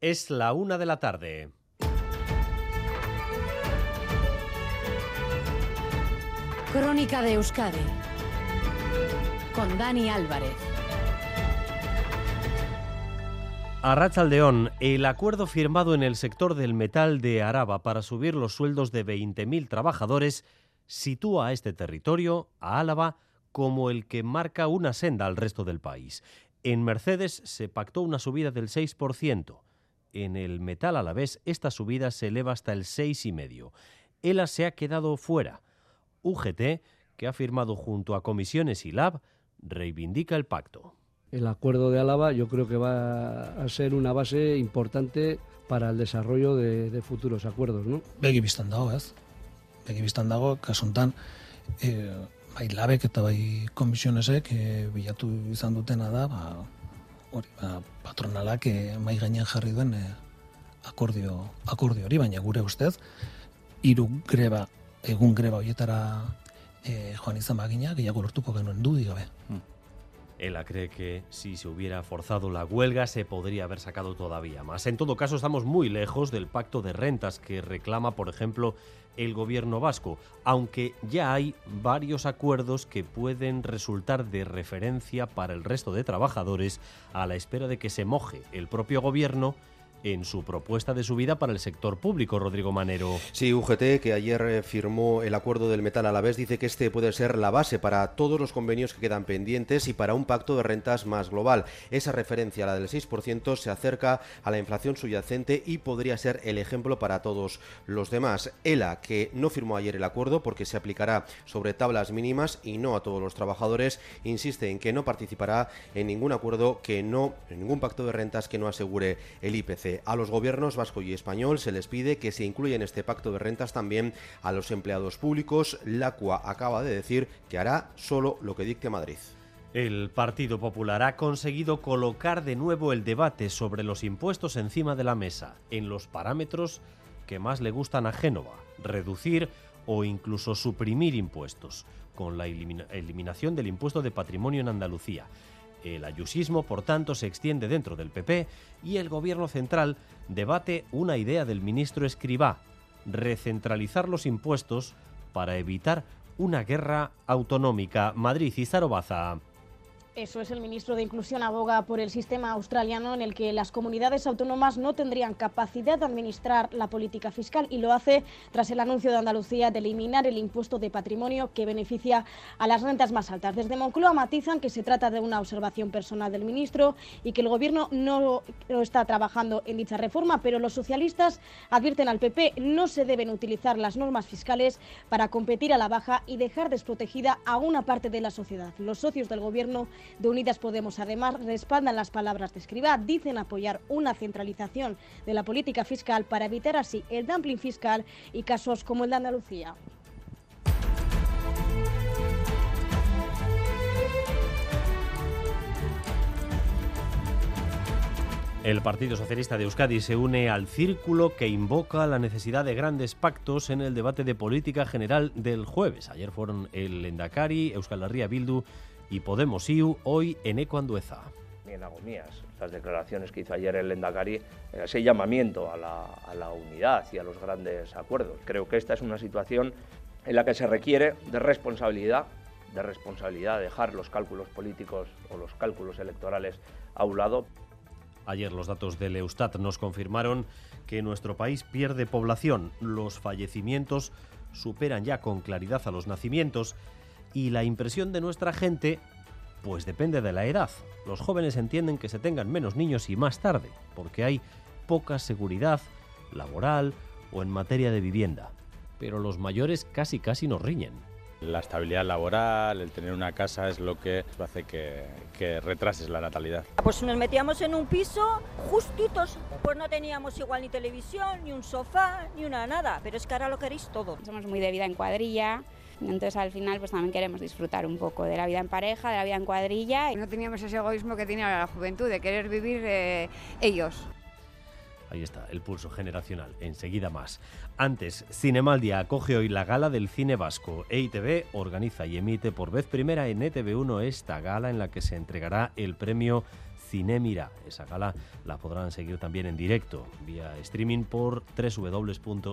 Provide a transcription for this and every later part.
Es la una de la tarde. Crónica de Euskadi con Dani Álvarez. Arrachaldeón, el acuerdo firmado en el sector del metal de Araba para subir los sueldos de 20.000 trabajadores sitúa a este territorio, a Álava, como el que marca una senda al resto del país. En Mercedes se pactó una subida del 6%. En el metal a la vez esta subida se eleva hasta el 6,5%. ELA se ha quedado fuera. UGT, que ha firmado junto a Comisiones y LAB, reivindica el pacto. El acuerdo de Álava yo creo que va a ser una base importante para el desarrollo de, de futuros acuerdos, ¿no? Begi biztan dago, ez? Begi biztan dago, kasuntan, e, bai labek eta bai komisionesek e, bilatu izan dutena da, ba, hori, ba, patronalak e, mai gainean jarri duen e, akordio, akordio hori, baina gure ustez, hiru greba, egun greba horietara e, joan izan bagina, gehiago lortuko genuen du gabe. Ela cree que si se hubiera forzado la huelga se podría haber sacado todavía más. En todo caso, estamos muy lejos del pacto de rentas que reclama, por ejemplo, el gobierno vasco, aunque ya hay varios acuerdos que pueden resultar de referencia para el resto de trabajadores a la espera de que se moje el propio gobierno en su propuesta de subida para el sector público, Rodrigo Manero. Sí, UGT, que ayer eh, firmó el acuerdo del metal a la vez, dice que este puede ser la base para todos los convenios que quedan pendientes y para un pacto de rentas más global. Esa referencia, la del 6%, se acerca a la inflación subyacente y podría ser el ejemplo para todos los demás. ELA, que no firmó ayer el acuerdo porque se aplicará sobre tablas mínimas y no a todos los trabajadores, insiste en que no participará en ningún acuerdo que no, en ningún pacto de rentas que no asegure el IPC. A los gobiernos vasco y español se les pide que se incluya en este pacto de rentas también a los empleados públicos. La CUA acaba de decir que hará solo lo que dicte Madrid. El Partido Popular ha conseguido colocar de nuevo el debate sobre los impuestos encima de la mesa, en los parámetros que más le gustan a Génova, reducir o incluso suprimir impuestos, con la elimina eliminación del impuesto de patrimonio en Andalucía. El ayusismo, por tanto, se extiende dentro del PP y el Gobierno central debate una idea del ministro Escribá, recentralizar los impuestos para evitar una guerra autonómica. Madrid y Zarobaza. Eso es, el ministro de Inclusión aboga por el sistema australiano en el que las comunidades autónomas no tendrían capacidad de administrar la política fiscal y lo hace tras el anuncio de Andalucía de eliminar el impuesto de patrimonio que beneficia a las rentas más altas. Desde Moncloa matizan que se trata de una observación personal del ministro y que el gobierno no, está trabajando en dicha reforma, pero los socialistas advierten al PP no se deben utilizar las normas fiscales para competir a la baja y dejar desprotegida a una parte de la sociedad. Los socios del gobierno de Unidas Podemos. Además, respaldan las palabras de Escribá, dicen apoyar una centralización de la política fiscal para evitar así el dumping fiscal y casos como el de Andalucía. El Partido Socialista de Euskadi se une al círculo que invoca la necesidad de grandes pactos en el debate de política general del jueves. Ayer fueron el Endacari, Euskal Herria Bildu y Podemos IU hoy en Eco Andueza. Bien agonías. Las declaraciones que hizo ayer el Endacari, ese llamamiento a la, a la unidad y a los grandes acuerdos. Creo que esta es una situación en la que se requiere de responsabilidad, de responsabilidad, de dejar los cálculos políticos o los cálculos electorales a un lado. Ayer los datos del Eustat nos confirmaron que nuestro país pierde población. Los fallecimientos superan ya con claridad a los nacimientos y la impresión de nuestra gente pues depende de la edad. Los jóvenes entienden que se tengan menos niños y más tarde, porque hay poca seguridad laboral o en materia de vivienda. Pero los mayores casi casi nos riñen. La estabilidad laboral, el tener una casa es lo que hace que, que, retrases la natalidad. Pues nos metíamos en un piso justitos, pues no teníamos igual ni televisión, ni un sofá, ni una nada, pero es que ahora lo queréis todo. Somos muy de vida en cuadrilla, entonces al final pues también queremos disfrutar un poco de la vida en pareja, de la vida en cuadrilla. No teníamos ese egoísmo que tiene ahora la juventud, de querer vivir eh, ellos. Ahí está, el pulso generacional. Enseguida más. Antes, Cinemaldia acoge hoy la gala del cine vasco. EITV organiza y emite por vez primera en ETV1 esta gala en la que se entregará el premio Cinemira. Esa gala la podrán seguir también en directo vía streaming por www.eitv.eus.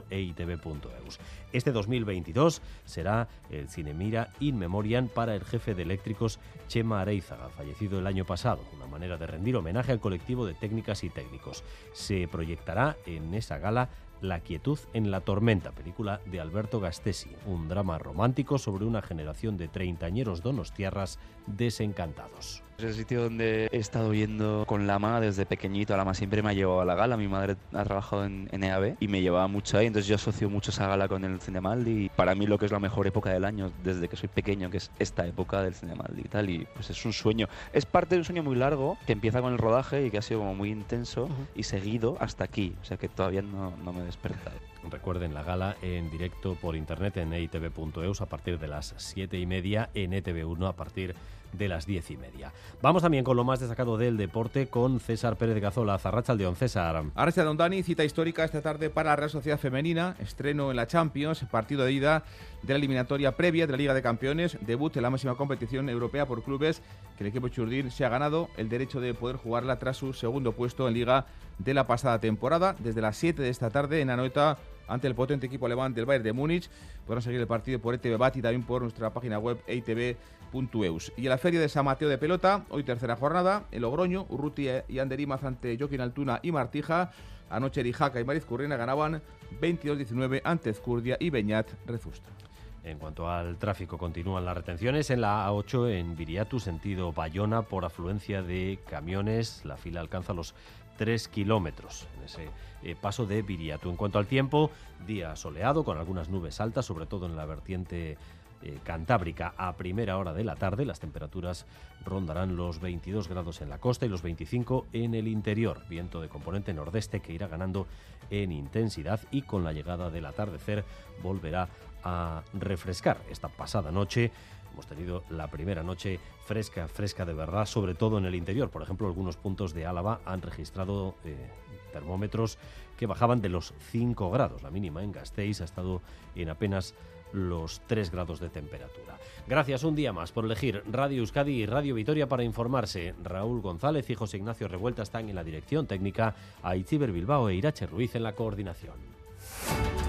Este 2022 será el Cinemira In Memoriam para el jefe de eléctricos Chema Areizaga, fallecido el año pasado, una manera de rendir homenaje al colectivo de técnicas y técnicos. Se proyectará en esa gala la quietud en la tormenta, película de Alberto Gastesi, un drama romántico sobre una generación de treintañeros donostiarras desencantados. Es el sitio donde he estado yendo con Lama desde pequeñito. Lama siempre me ha llevado a la gala. Mi madre ha trabajado en, EAB y me llevaba mucho ahí. Entonces yo asocio mucho esa gala con el Cinemaldi. Y para mí lo que es la mejor época del año desde que soy pequeño, que es esta época del Cinemaldi y tal. Y pues es un sueño. Es parte de un sueño muy largo que empieza con el rodaje y que ha sido como muy intenso y seguido hasta aquí. O sea que todavía no, no me despertado. Recuerden la gala en directo por internet en eitv.eus a partir de las 7 y media, en ETV1 a partir de las diez y media. Vamos también con lo más destacado del deporte con César Pérez de Cazola. Zarracha Aldeón, César. Arracha Don Dani, cita histórica esta tarde para la Real Sociedad Femenina, estreno en la Champions, partido de ida de la eliminatoria previa de la Liga de Campeones, debut en la máxima competición europea por clubes, que el equipo Churdín se ha ganado el derecho de poder jugarla tras su segundo puesto en Liga de la pasada temporada. Desde las 7 de esta tarde en Anoeta ante el potente equipo alemán del Bayern de Múnich. Podrán seguir el partido por ETV Bat y también por nuestra página web eitv.eus. Y en la Feria de San Mateo de Pelota, hoy tercera jornada, en Logroño, Urruti y Anderimaz ante Joaquín Altuna y Martija. Anoche Rijaca y Mariz Currena ganaban 22-19 ante Ezcurdia y Beñat Rezusta. En cuanto al tráfico, continúan las retenciones en la A8 en Viriatu, sentido Bayona, por afluencia de camiones. La fila alcanza los 3 kilómetros en ese eh, paso de Viriatu. En cuanto al tiempo, día soleado con algunas nubes altas, sobre todo en la vertiente eh, cantábrica a primera hora de la tarde. Las temperaturas rondarán los 22 grados en la costa y los 25 en el interior. Viento de componente nordeste que irá ganando en intensidad y con la llegada del atardecer volverá a refrescar. Esta pasada noche hemos tenido la primera noche fresca, fresca de verdad, sobre todo en el interior. Por ejemplo, algunos puntos de Álava han registrado eh, termómetros que bajaban de los 5 grados. La mínima en Gasteiz ha estado en apenas los 3 grados de temperatura. Gracias un día más por elegir Radio Euskadi y Radio Vitoria para informarse. Raúl González y José Ignacio Revuelta están en la dirección técnica, Aitziber Bilbao e Irache Ruiz en la coordinación.